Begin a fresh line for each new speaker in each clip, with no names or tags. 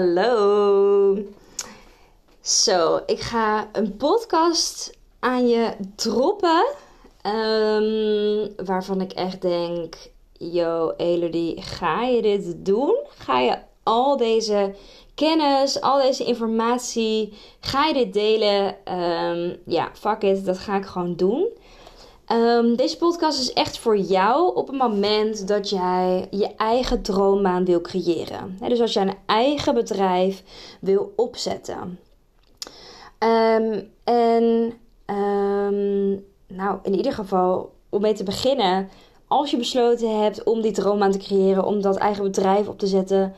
Hallo. Zo, ik ga een podcast aan je droppen. ehm, waarvan ik echt denk: Yo, Elodie, ga je dit doen? Ga je al deze kennis, al deze informatie, ga je dit delen? Ehm, ja, fuck it, dat ga ik gewoon doen. Ehm, deze podcast is echt voor jou op het moment dat jij je eigen droombaan wil creëren. Dus als jij een eigen bedrijf wil opzetten. Ehm, en ehm, nou, in ieder geval, om mee te beginnen, als je besloten hebt om die droombaan te creëren, om dat eigen bedrijf op te zetten,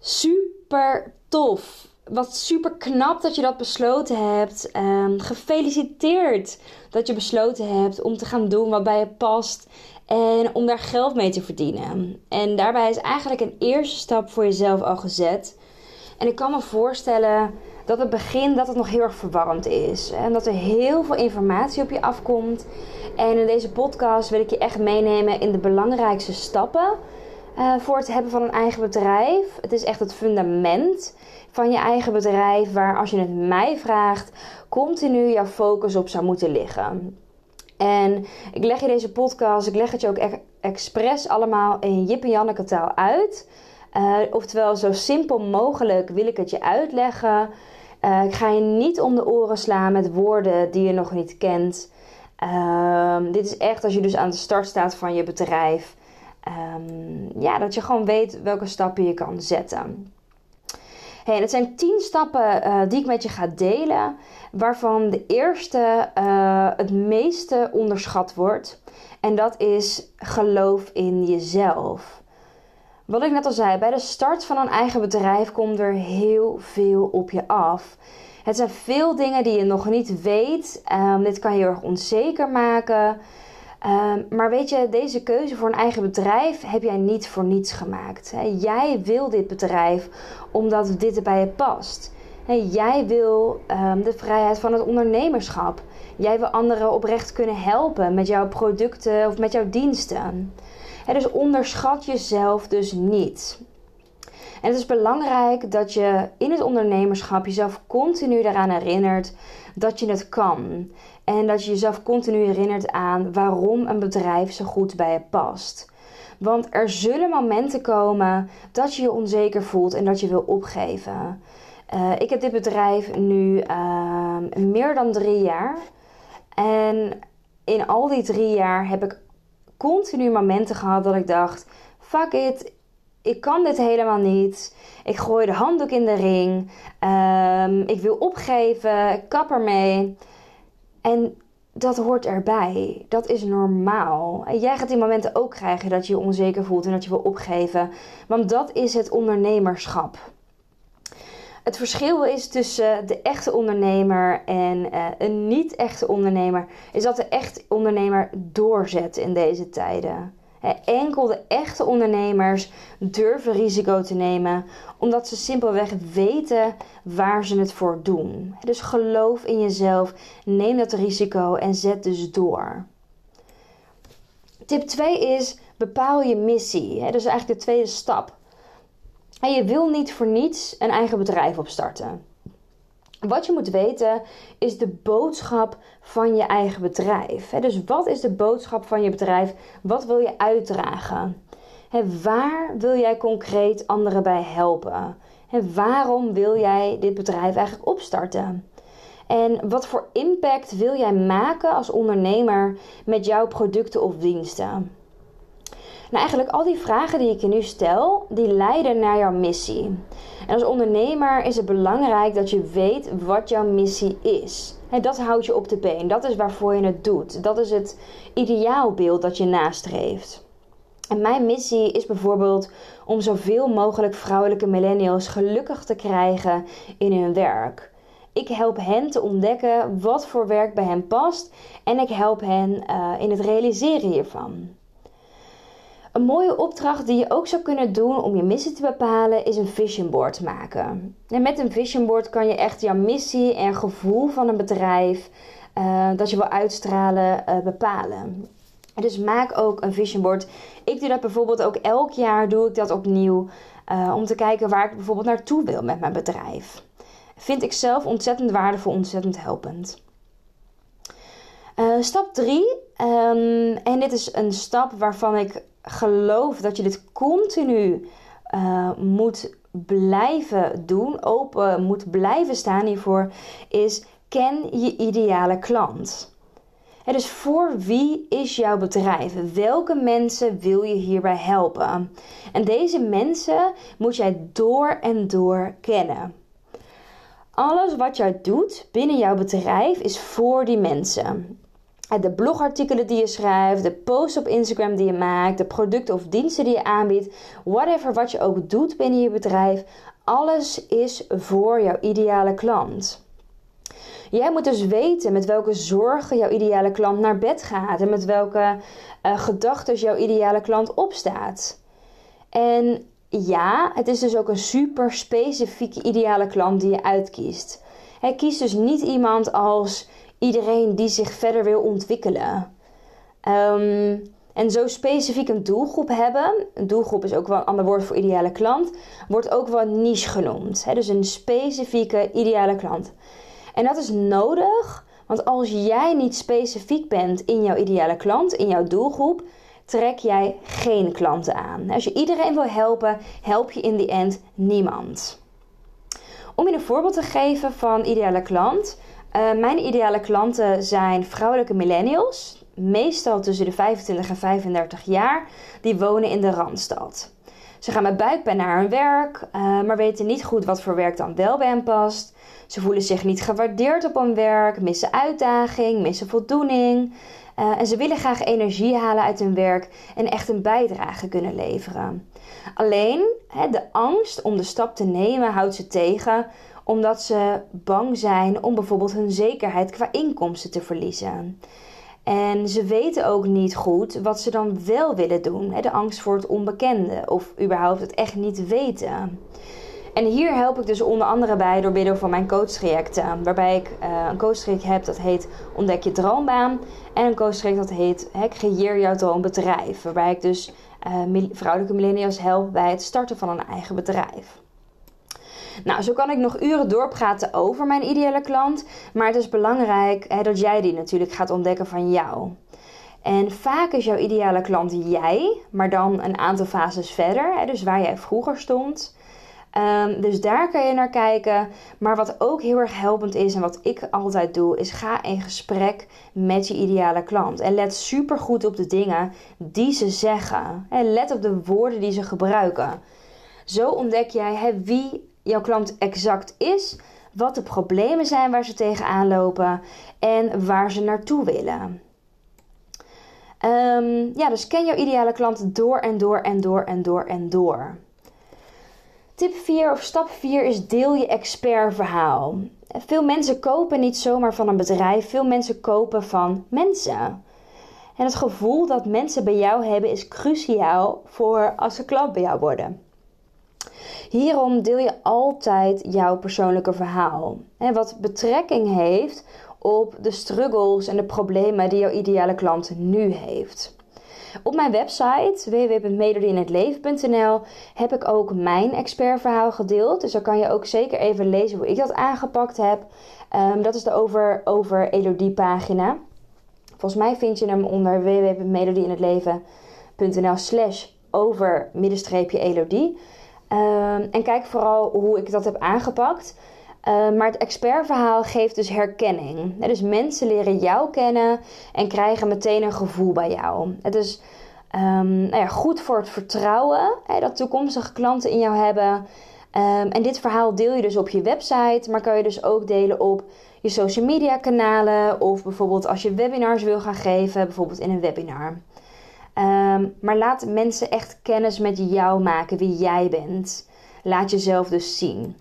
super tof wat super knap dat je dat besloten hebt. Um, gefeliciteerd dat je besloten hebt om te gaan doen wat bij je past. En om daar geld mee te verdienen. En daarbij is eigenlijk een eerste stap voor jezelf al gezet. En ik kan me voorstellen dat het begin dat het nog heel erg verwarrend is. En dat er heel veel informatie op je afkomt. En in deze podcast wil ik je echt meenemen in de belangrijkste stappen. Uh, voor het hebben van een eigen bedrijf. Het is echt het fundament van je eigen bedrijf, waar als je het mij vraagt, continu jouw focus op zou moeten liggen. En ik leg je deze podcast, ik leg het je ook echt expres allemaal in Jip en Janneke taal uit. Uh, oftewel, zo simpel mogelijk wil ik het je uitleggen. Uh, ik ga je niet om de oren slaan met woorden die je nog niet kent. Uh, dit is echt als je dus aan de start staat van je bedrijf. Um, ja, dat je gewoon weet welke stappen je kan zetten. Hey, het zijn 10 stappen uh, die ik met je ga delen, waarvan de eerste uh, het meeste onderschat wordt. En dat is geloof in jezelf. Wat ik net al zei, bij de start van een eigen bedrijf komt er heel veel op je af. Het zijn veel dingen die je nog niet weet. Um, dit kan je heel erg onzeker maken. Um, maar weet je, deze keuze voor een eigen bedrijf heb jij niet voor niets gemaakt. He, jij wil dit bedrijf omdat dit bij je past. Jij wil um, de vrijheid van het ondernemerschap. Jij wil anderen oprecht kunnen helpen met jouw producten of met jouw diensten. Dus onderschat jezelf dus niet. En het is belangrijk dat je in het ondernemerschap jezelf continu daaraan herinnert dat je het kan. En dat je jezelf continu herinnert aan waarom een bedrijf zo goed bij je past. Want er zullen momenten komen dat je je onzeker voelt en dat je wil opgeven. Uh, ik heb dit bedrijf nu uh, meer dan drie jaar. En in al die drie jaar heb ik continu momenten gehad dat ik dacht: fuck it, ik kan dit helemaal niet. Ik gooi de handdoek in de ring. Um, ik wil opgeven. Ik kap ermee. En dat hoort erbij. Dat is normaal. En jij gaat die momenten ook krijgen dat je je onzeker voelt en dat je wil opgeven. Want dat is het ondernemerschap. Het verschil is tussen de echte ondernemer en uh, een niet-echte ondernemer, is dat de echte ondernemer doorzet in deze tijden. Enkel de echte ondernemers durven risico te nemen, omdat ze simpelweg weten waar ze het voor doen. Dus geloof in jezelf, neem dat risico en zet dus door. Tip 2 is bepaal je missie. Dat is eigenlijk de tweede stap. Je wil niet voor niets een eigen bedrijf opstarten. Wat je moet weten is de boodschap van je eigen bedrijf. Dus wat is de boodschap van je bedrijf? Wat wil je uitdragen? Waar wil jij concreet anderen bij helpen? Waarom wil jij dit bedrijf eigenlijk opstarten? En wat voor impact wil jij maken als ondernemer met jouw producten of diensten? Nou, eigenlijk al die vragen die ik je nu stel, die leiden naar jouw missie. En als ondernemer is het belangrijk dat je weet wat jouw missie is. En dat houdt je op de been. Dat is waarvoor je het doet. Dat is het ideaalbeeld dat je nastreeft. En mijn missie is bijvoorbeeld om zoveel mogelijk vrouwelijke millennials gelukkig te krijgen in hun werk. Ik help hen te ontdekken wat voor werk bij hen past en ik help hen uh, in het realiseren hiervan. Een mooie opdracht die je ook zou kunnen doen om je missie te bepalen is een vision board maken. En met een vision board kan je echt jouw missie en gevoel van een bedrijf uh, dat je wil uitstralen uh, bepalen. Dus maak ook een vision board. Ik doe dat bijvoorbeeld ook elk jaar doe ik dat opnieuw uh, om te kijken waar ik bijvoorbeeld naartoe wil met mijn bedrijf. Vind ik zelf ontzettend waardevol, ontzettend helpend. stap 3. Um, en dit is een stap waarvan ik geloof dat je dit continu uh, moet blijven doen, open moet blijven staan hiervoor, is ken je ideale klant. Het dus voor wie is jouw bedrijf? Welke mensen wil je hierbij helpen? En deze mensen moet jij door en door kennen. Alles wat jij doet binnen jouw bedrijf is voor die mensen de blogartikelen die je schrijft, de posts op Instagram die je maakt, de producten of diensten die je aanbiedt, whatever wat je ook doet binnen je bedrijf, alles is voor jouw ideale klant. Jij moet dus weten met welke zorgen jouw ideale klant naar bed gaat en met welke uh, gedachten jouw ideale klant opstaat. En ja, het is dus ook een super specifieke ideale klant die je uitkiest. Hij kiest dus niet iemand als iedereen die zich verder wil ontwikkelen. Ehm, en zo specifiek een doelgroep hebben, een doelgroep is ook wel een ander woord voor ideale klant, wordt ook wel niche genoemd. Hè? Dus een specifieke ideale klant. En dat is nodig, want als jij niet specifiek bent in jouw ideale klant, in jouw doelgroep, trek jij geen klanten aan. Als je iedereen wil helpen, help je in die end niemand. Om je een voorbeeld te geven van ideale klant, uh, mijn ideale klanten zijn vrouwelijke millennials, meestal tussen de 25 en 35 jaar, die wonen in de Randstad. Ze gaan met buikpijn naar hun werk, uh, maar weten niet goed wat voor werk dan wel bij hen past. Ze voelen zich niet gewaardeerd op hun werk, missen uitdaging, missen voldoening. Uh, en ze willen graag energie halen uit hun werk en echt een bijdrage kunnen leveren. Alleen de angst om de stap te nemen houdt ze tegen omdat ze bang zijn om bijvoorbeeld hun zekerheid qua inkomsten te verliezen. En ze weten ook niet goed wat ze dan wel willen doen. De angst voor het onbekende of überhaupt het echt niet weten. En hier help ik dus onder andere bij door middel van mijn coachtrajecten. Waarbij ik uh, een coachtraject heb dat heet Ontdek je droombaan. En een coachtraject dat heet Creëer jouw droombedrijf. Waarbij ik dus uh, vrouwelijke millennials help bij het starten van een eigen bedrijf. Nou, zo kan ik nog uren doorpraten over mijn ideale klant. Maar het is belangrijk hè, dat jij die natuurlijk gaat ontdekken van jou. En vaak is jouw ideale klant jij, maar dan een aantal fases verder. Hè, dus waar jij vroeger stond. Um, dus daar kan je naar kijken. Maar wat ook heel erg helpend is en wat ik altijd doe, is ga in gesprek met je ideale klant. En let super goed op de dingen die ze zeggen. En let op de woorden die ze gebruiken. Zo ontdek jij wie jouw klant exact is, wat de problemen zijn waar ze tegenaan lopen en waar ze naartoe willen. Um, ja, dus ken jouw ideale klant door en door en door en door en door. Tip 4 of stap 4 is deel je expertverhaal. Veel mensen kopen niet zomaar van een bedrijf, veel mensen kopen van mensen. En het gevoel dat mensen bij jou hebben is cruciaal voor als ze klant bij jou worden. Hierom deel je altijd jouw persoonlijke verhaal. En wat betrekking heeft op de struggles en de problemen die jouw ideale klant nu heeft. Op mijn website www.melodieinhetleven.nl heb ik ook mijn expertverhaal gedeeld. Dus daar kan je ook zeker even lezen hoe ik dat aangepakt heb. Um, dat is de Over, over Elodie pagina. Volgens mij vind je hem onder www.melodieinhetleven.nl slash over middenstreepje Elodie. Ehm, en kijk vooral hoe ik dat heb aangepakt. Ehm, maar het expertverhaal geeft dus herkenning. dus mensen leren jou kennen en krijgen meteen een gevoel bij jou. Het is Um, nou ja, goed voor het vertrouwen hè, dat toekomstige klanten in jou hebben. En dit verhaal deel je dus op je website, maar kan je dus ook delen op je social media kanalen of bijvoorbeeld als je webinars wil gaan geven, bijvoorbeeld in een webinar. Um, maar laat mensen echt kennis met jou maken, wie jij bent. Laat jezelf dus zien.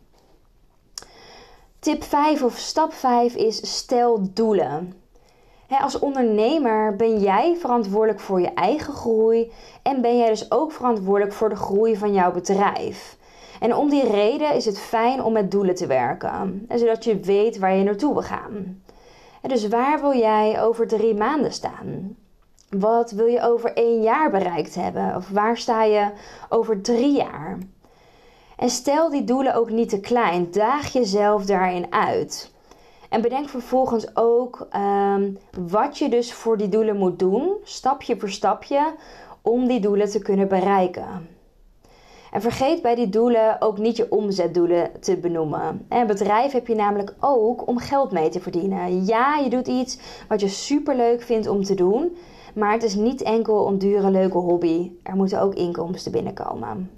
Tip 5 of stap 5 is stel doelen. als ondernemer ben jij verantwoordelijk voor je eigen groei en ben jij dus ook verantwoordelijk voor de groei van jouw bedrijf. En om die reden is het fijn om met doelen te werken, zodat je weet waar je naartoe wil gaan. dus waar wil jij over drie maanden staan? Wat wil je over één jaar bereikt hebben? Of waar sta je over drie jaar? En stel die doelen ook niet te klein. Daag jezelf daarin uit. En bedenk vervolgens ook um, wat je dus voor die doelen moet doen, stapje voor stapje, om die doelen te kunnen bereiken. En vergeet bij die doelen ook niet je omzetdoelen te benoemen. Een bedrijf heb je namelijk ook om geld mee te verdienen. Ja, je doet iets wat je super leuk vindt om te doen, maar het is niet enkel een dure leuke hobby. Er moeten ook inkomsten binnenkomen.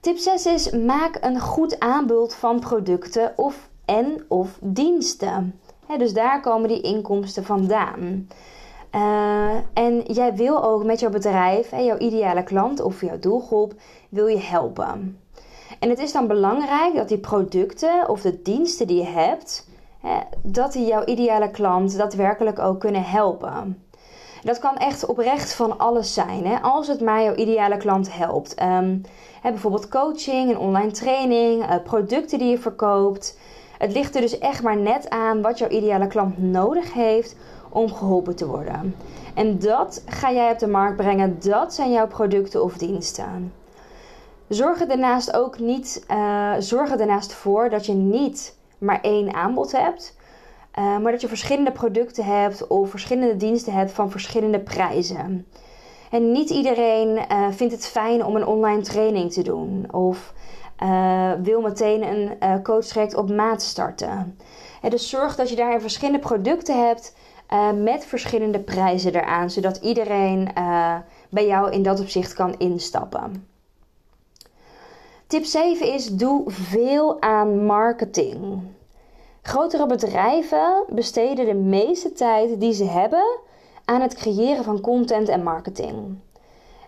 Tip 6 is: maak een goed aanbod van producten of en of diensten. dus daar komen die inkomsten vandaan. Uh, en jij wil ook met jouw bedrijf, en jouw ideale klant of jouw doelgroep, wil je helpen. En het is dan belangrijk dat die producten of de diensten die je hebt, dat die jouw ideale klant daadwerkelijk ook kunnen helpen. Dat kan echt oprecht van alles zijn. Hè? Als het maar jouw ideale klant helpt. Um, hè, bijvoorbeeld coaching, een online training, uh, producten die je verkoopt. Het ligt er dus echt maar net aan wat jouw ideale klant nodig heeft om geholpen te worden. En dat ga jij op de markt brengen. Dat zijn jouw producten of diensten. Zorg er daarnaast ook niet, uh, zorg er daarnaast voor dat je niet maar één aanbod hebt. Uh, maar dat je verschillende producten hebt of verschillende diensten hebt van verschillende prijzen. En niet iedereen uh, vindt het fijn om een online training te doen of uh, wil meteen een coachtraject op maat starten. En dus zorg dat je daarin verschillende producten hebt met verschillende prijzen eraan, zodat iedereen bij jou in dat opzicht kan instappen. Tip 7 is: doe veel aan marketing. Grotere bedrijven besteden de meeste tijd die ze hebben aan het creëren van content en marketing.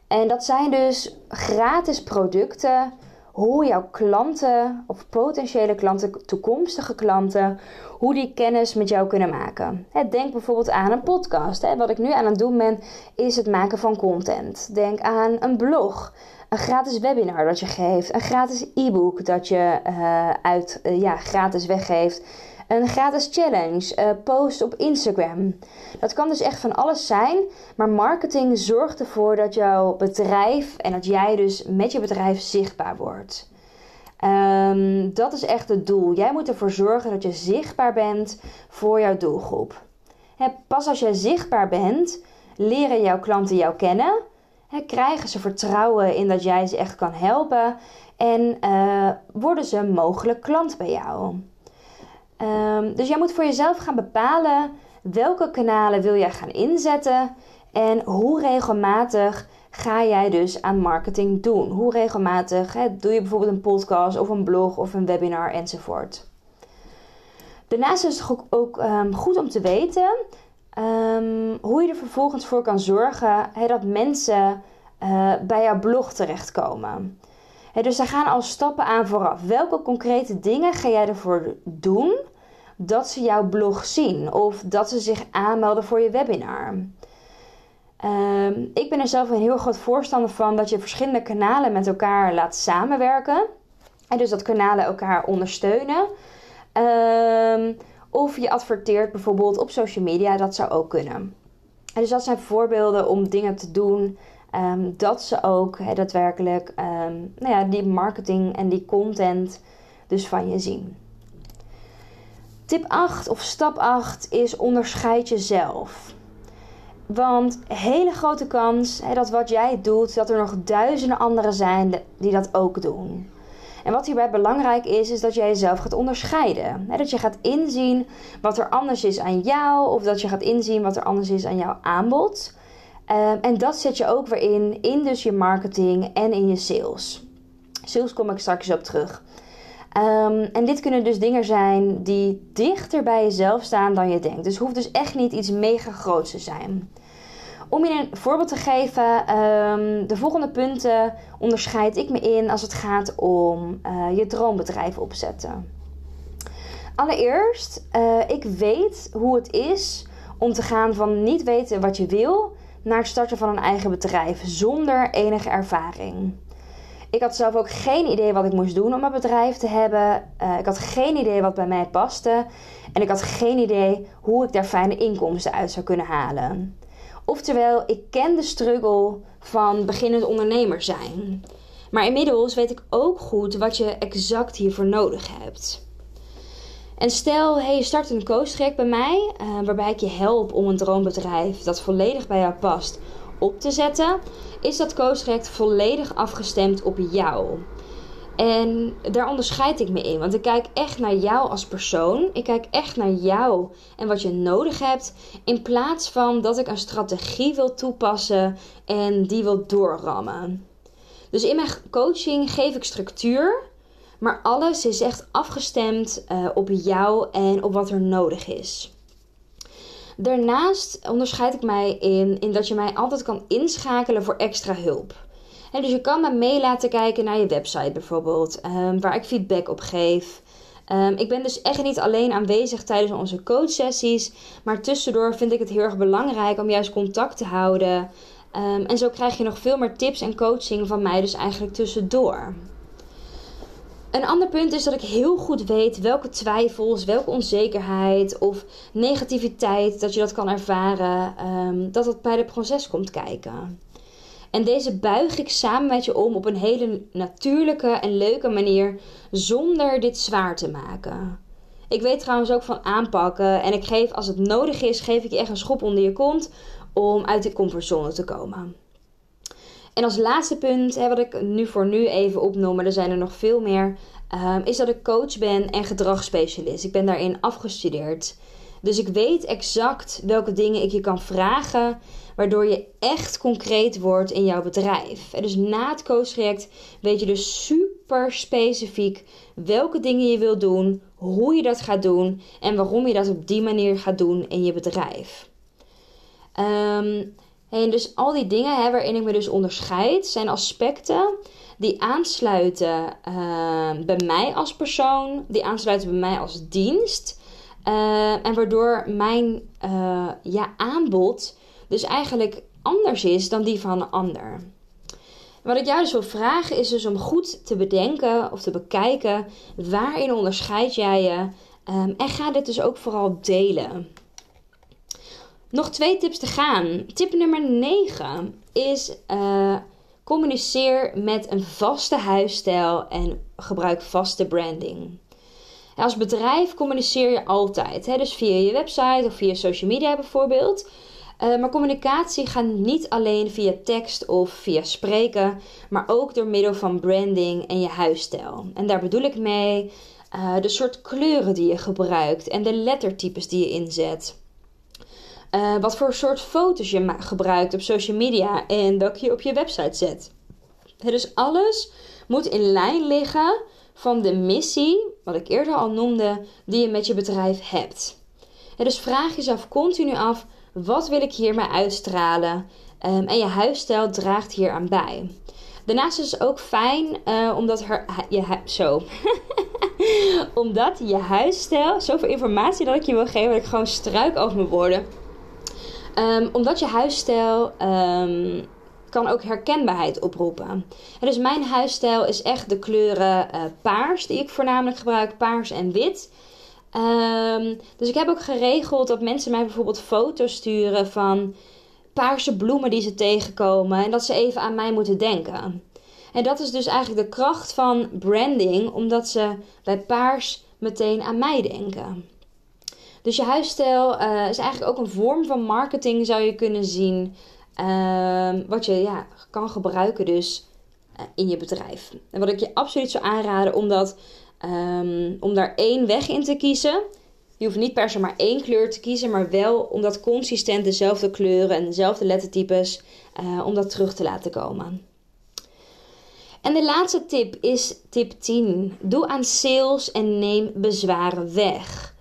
En dat zijn dus gratis producten, hoe jouw klanten of potentiële klanten, toekomstige klanten, hoe die kennis met jou kunnen maken. Denk bijvoorbeeld aan een podcast. Wat ik nu aan het doen ben, is het maken van content. Denk aan een blog, een gratis webinar dat je geeft, een gratis e-book dat je uh, uit, uh, ja, gratis weggeeft een gratis challenge, uh, post op Instagram. Dat kan dus echt van alles zijn, maar marketing zorgt ervoor dat jouw bedrijf en dat jij dus met je bedrijf zichtbaar wordt. Um, dat is echt het doel. Jij moet ervoor zorgen dat je zichtbaar bent voor jouw doelgroep. pas als jij zichtbaar bent, leren jouw klanten jou kennen. Krijgen ze vertrouwen in dat jij ze echt kan helpen. En uh, worden ze mogelijk klant bij jou. Um, dus jij moet voor jezelf gaan bepalen welke kanalen wil jij gaan inzetten en hoe regelmatig ga jij dus aan marketing doen. Hoe regelmatig doe je bijvoorbeeld een podcast of een blog of een webinar enzovoort. Daarnaast is het ook um, goed om te weten um, hoe je er vervolgens voor kan zorgen dat mensen uh, bij jouw blog terechtkomen. dus daar gaan al stappen aan vooraf. Welke concrete dingen ga jij ervoor doen dat ze jouw blog zien of dat ze zich aanmelden voor je webinar. Ehm, ik ben er zelf een heel groot voorstander van dat je verschillende kanalen met elkaar laat samenwerken. En dus dat kanalen elkaar ondersteunen. Um, of je adverteert bijvoorbeeld op social media, dat zou ook kunnen. En dus dat zijn voorbeelden om dingen te doen um, dat ze ook he, daadwerkelijk nou ja, die marketing en die content dus van je zien. Tip 8 of stap 8 is onderscheid jezelf. Want hele grote kans dat wat jij doet, dat er nog duizenden anderen zijn die dat ook doen. En wat hierbij belangrijk is, is dat jij jezelf gaat onderscheiden. Dat je gaat inzien wat er anders is aan jou, of dat je gaat inzien wat er anders is aan jouw aanbod. Ehm, en dat zet je ook weer in, in dus je marketing en in je sales. Sales kom ik straks op terug. Ehm, en dit kunnen dus dingen zijn die dichter bij jezelf staan dan je denkt. Dus hoeft dus echt niet iets mega groots te zijn. Om je een voorbeeld te geven, ehm, de volgende punten onderscheid ik me in als het gaat om uh, je droombedrijf opzetten. Allereerst, uh, ik weet hoe het is om te gaan van niet weten wat je wil naar het starten van een eigen bedrijf zonder enige ervaring. Ik had zelf ook geen idee wat ik moest doen om een bedrijf te hebben. Uh, ik had geen idee wat bij mij paste. En ik had geen idee hoe ik daar fijne inkomsten uit zou kunnen halen. Oftewel, ik ken de struggle van beginnend ondernemer zijn. Maar inmiddels weet ik ook goed wat je exact hiervoor nodig hebt. En stel, hey, je start een coach bij mij, uh, waarbij ik je help om een droombedrijf dat volledig bij jou past op te zetten, is dat coach volledig afgestemd op jou. En daar onderscheid ik me in. Want ik kijk echt naar jou als persoon. Ik kijk echt naar jou en wat je nodig hebt. In plaats van dat ik een strategie wil toepassen en die wil doorrammen. Dus in mijn coaching geef ik structuur. Maar alles is echt afgestemd uh, op jou en op wat er nodig is. Daarnaast onderscheid ik mij in, in dat je mij altijd kan inschakelen voor extra hulp. En dus je kan me mee laten kijken naar je website bijvoorbeeld, um, waar ik feedback op geef. Um, ik ben dus echt niet alleen aanwezig tijdens onze coachsessies, maar tussendoor vind ik het heel erg belangrijk om juist contact te houden. Um, en zo krijg je nog veel meer tips en coaching van mij, dus eigenlijk tussendoor. Een ander punt is dat ik heel goed weet welke twijfels, welke onzekerheid of negativiteit dat je dat kan ervaren, dat het bij het proces komt kijken. En deze buig ik samen met je om op een hele natuurlijke en leuke manier zonder dit zwaar te maken. Ik weet trouwens ook van aanpakken en ik geef als het nodig is, geef ik je echt een schop onder je kont om uit de comfortzone te komen. En als laatste punt, hè, wat ik nu voor nu even opnoem, maar er zijn er nog veel meer, um, is dat ik coach ben en gedragsspecialist. Ik ben daarin afgestudeerd. Dus ik weet exact welke dingen ik je kan vragen, waardoor je echt concreet wordt in jouw bedrijf. Dus na het coachtraject weet je dus super specifiek welke dingen je wil doen, hoe je dat gaat doen en waarom je dat op die manier gaat doen in je bedrijf. Um, en dus al die dingen hè, waarin ik me dus onderscheid, zijn aspecten die aansluiten uh, bij mij als persoon, die aansluiten bij mij als dienst. Uh, en waardoor mijn uh, ja, aanbod dus eigenlijk anders is dan die van een ander. Wat ik jou dus wil vragen is dus om goed te bedenken of te bekijken waarin onderscheid jij je. Um, en ga dit dus ook vooral delen. Nog twee tips te gaan. Tip nummer 9 is uh, communiceer met een vaste huisstijl en gebruik vaste branding. Als bedrijf communiceer je altijd, hè? dus via je website of via social media bijvoorbeeld. Uh, maar communicatie gaat niet alleen via tekst of via spreken, maar ook door middel van branding en je huisstijl. En daar bedoel ik mee uh, de soort kleuren die je gebruikt en de lettertypes die je inzet. Uh, wat voor soort foto's je gebruikt op social media en welke je op je website zet. dus alles moet in lijn liggen van de missie, wat ik eerder al noemde, die je met je bedrijf hebt. dus vraag jezelf continu af: wat wil ik hiermee uitstralen? Um, en je huisstijl draagt hier aan bij. Daarnaast is het ook fijn uh, omdat her, je zo. omdat je huisstijl, zoveel informatie dat ik je wil geven, dat ik gewoon struik over mijn woorden. Um, omdat je huisstijl um, kan ook herkenbaarheid oproepen. En dus mijn huisstijl is echt de kleuren uh, paars, die ik voornamelijk gebruik, paars en wit. Um, dus ik heb ook geregeld dat mensen mij bijvoorbeeld foto's sturen van paarse bloemen die ze tegenkomen en dat ze even aan mij moeten denken. En dat is dus eigenlijk de kracht van branding, omdat ze bij paars meteen aan mij denken. Dus je huisstijl uh, is eigenlijk ook een vorm van marketing, zou je kunnen zien. Uh, wat je ja, kan gebruiken dus uh, in je bedrijf. En wat ik je absoluut zou aanraden om, um, om daar één weg in te kiezen. Je hoeft niet per se maar één kleur te kiezen, maar wel om dat consistent dezelfde kleuren en dezelfde lettertypes, uh, om dat terug te laten komen. En de laatste tip is tip 10. Doe aan sales en neem bezwaren weg.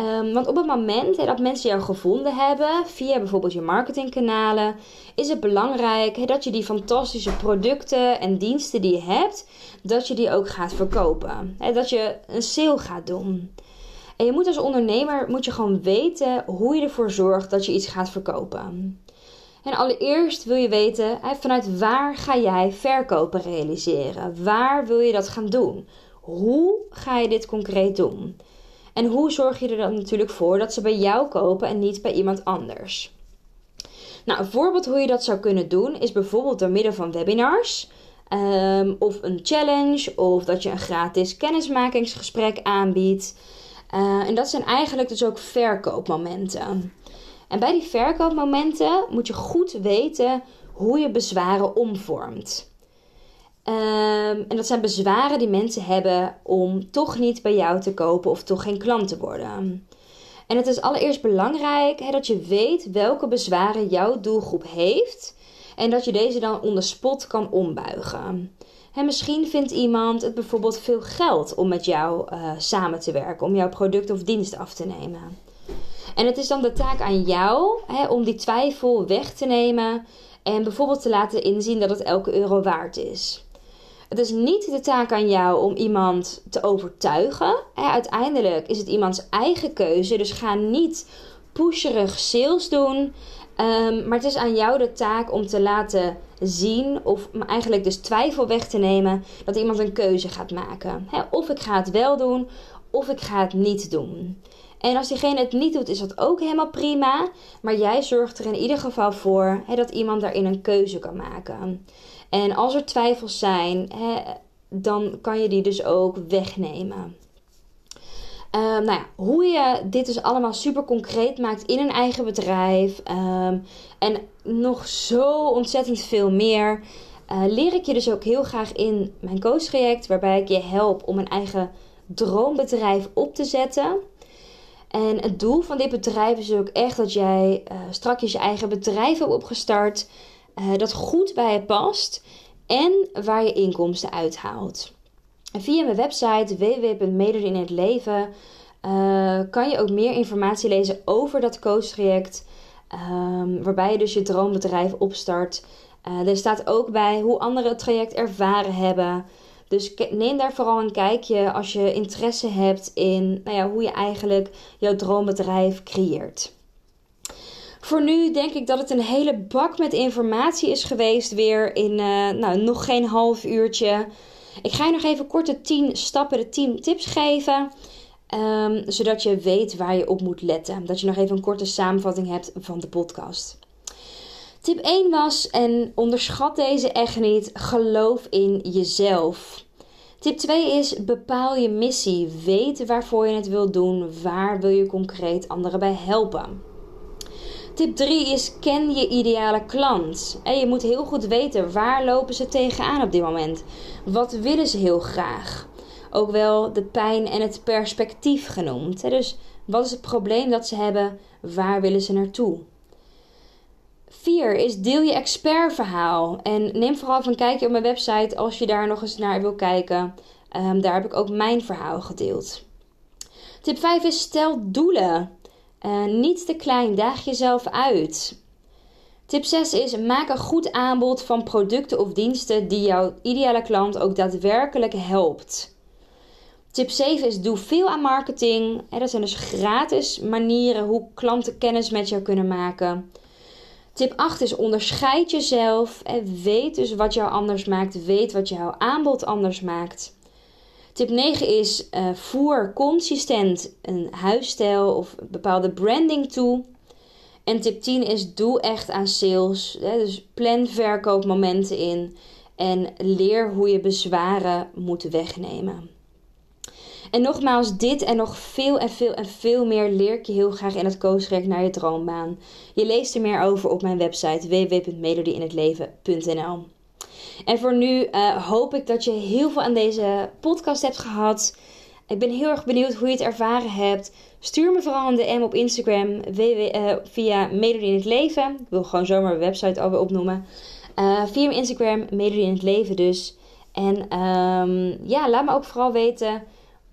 Um, want op het moment dat mensen jou gevonden hebben via bijvoorbeeld je marketingkanalen, is het belangrijk dat je die fantastische producten en diensten die je hebt, dat je die ook gaat verkopen. dat je een sale gaat doen. En je moet als ondernemer moet je gewoon weten hoe je ervoor zorgt dat je iets gaat verkopen. En allereerst wil je weten vanuit waar ga jij verkopen realiseren? Waar wil je dat gaan doen? Hoe ga je dit concreet doen? En hoe zorg je er dan natuurlijk voor dat ze bij jou kopen en niet bij iemand anders? Nou, een voorbeeld hoe je dat zou kunnen doen is bijvoorbeeld door middel van webinars. Um, of een challenge, of dat je een gratis kennismakingsgesprek aanbiedt. Uh, en dat zijn eigenlijk dus ook verkoopmomenten. En bij die verkoopmomenten moet je goed weten hoe je bezwaren omvormt. Um, en dat zijn bezwaren die mensen hebben om toch niet bij jou te kopen of toch geen klant te worden. En het is allereerst belangrijk dat je weet welke bezwaren jouw doelgroep heeft en dat je deze dan on the spot kan ombuigen. En misschien vindt iemand het bijvoorbeeld veel geld om met jou uh, samen te werken, om jouw product of dienst af te nemen. En het is dan de taak aan jou om die twijfel weg te nemen en bijvoorbeeld te laten inzien dat het elke euro waard is. Het is niet de taak aan jou om iemand te overtuigen. Uiteindelijk is het iemands eigen keuze. Dus ga niet pusherig sales doen. Ehm, maar het is aan jou de taak om te laten zien, of eigenlijk dus twijfel weg te nemen, dat iemand een keuze gaat maken. of ik ga het wel doen, of ik ga het niet doen. En als diegene het niet doet, is dat ook helemaal prima. Maar jij zorgt er in ieder geval voor dat iemand daarin een keuze kan maken. En als er twijfels zijn, hè, dan kan je die dus ook wegnemen. Uh, nou ja, hoe je dit dus allemaal super concreet maakt in een eigen bedrijf. Um, en nog zo ontzettend veel meer. Uh, leer ik je dus ook heel graag in mijn coachtraject. Waarbij ik je help om een eigen droombedrijf op te zetten. En het doel van dit bedrijf is ook echt dat jij uh, straks je eigen bedrijf hebt opgestart. Uh, dat goed bij je past en waar je inkomsten uithaalt. Via mijn website www.mederinhetleven uh, kan je ook meer informatie lezen over dat coachtraject. Um, waarbij je dus je droombedrijf opstart. Er staat ook bij hoe anderen het traject ervaren hebben. Dus neem daar vooral een kijkje als je interesse hebt in nou ja, hoe je eigenlijk jouw droombedrijf creëert. Voor nu denk ik dat het een hele bak met informatie is geweest weer in uh, nou, nog geen half uurtje. Ik ga je nog even kort de 10 stappen, de 10 tips geven. Um, zodat je weet waar je op moet letten. Dat je nog even een korte samenvatting hebt van de podcast. Tip 1 was, en onderschat deze echt niet, geloof in jezelf. Tip 2 is, bepaal je missie. Weet waarvoor je het wilt doen. Waar wil je concreet anderen bij helpen. Tip 3 is ken je ideale klant. En je moet heel goed weten waar lopen ze tegenaan op dit moment. Wat willen ze heel graag? Ook wel de pijn en het perspectief genoemd. Dus wat is het probleem dat ze hebben? Waar willen ze naartoe? 4 is deel je expertverhaal. En neem vooral even een kijkje op mijn website als je daar nog eens naar wil kijken. Um, daar heb ik ook mijn verhaal gedeeld. Tip 5 is stel doelen. Uh, niet te klein, daag jezelf uit. Tip 6 is: maak een goed aanbod van producten of diensten die jouw ideale klant ook daadwerkelijk helpt. Tip 7 is: doe veel aan marketing. Dat zijn dus gratis manieren hoe klanten kennis met jou kunnen maken. Tip 8 is: onderscheid jezelf. Weet dus wat jou anders maakt. Weet wat jouw aanbod anders maakt. Tip 9 is uh, voer consistent een huisstijl of bepaalde branding toe. En tip 10 is doe echt aan sales. Hè? Dus plan verkoopmomenten in en leer hoe je bezwaren moet wegnemen. En nogmaals, dit en nog veel en veel en veel meer leer ik je heel graag in het coachtraject naar je droombaan. Je leest er meer over op mijn website www.melodieinhetleven.nl. En voor nu uh, hoop ik dat je heel veel aan deze podcast hebt gehad. Ik ben heel erg benieuwd hoe je het ervaren hebt. Stuur me vooral een DM op Instagram www, uh, via Melodie in het Leven. Ik wil gewoon zomaar mijn website alweer opnoemen. Uh, via mijn Instagram, Melodie in het Leven dus. En um, ja, laat me ook vooral weten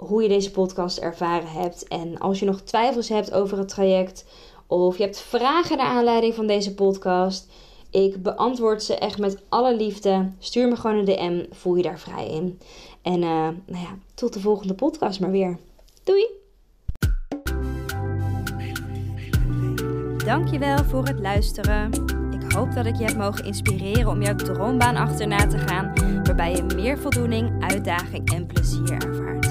hoe je deze podcast ervaren hebt. En als je nog twijfels hebt over het traject of je hebt vragen naar aanleiding van deze podcast, ik beantwoord ze echt met alle liefde. Stuur me gewoon een DM, voel je daar vrij in. En uh, nou ja, tot de volgende podcast maar weer. Doei!
Dankjewel voor het luisteren. Ik hoop dat ik je heb mogen inspireren om jouw droombaan achterna te gaan, waarbij je meer voldoening, uitdaging en plezier ervaart.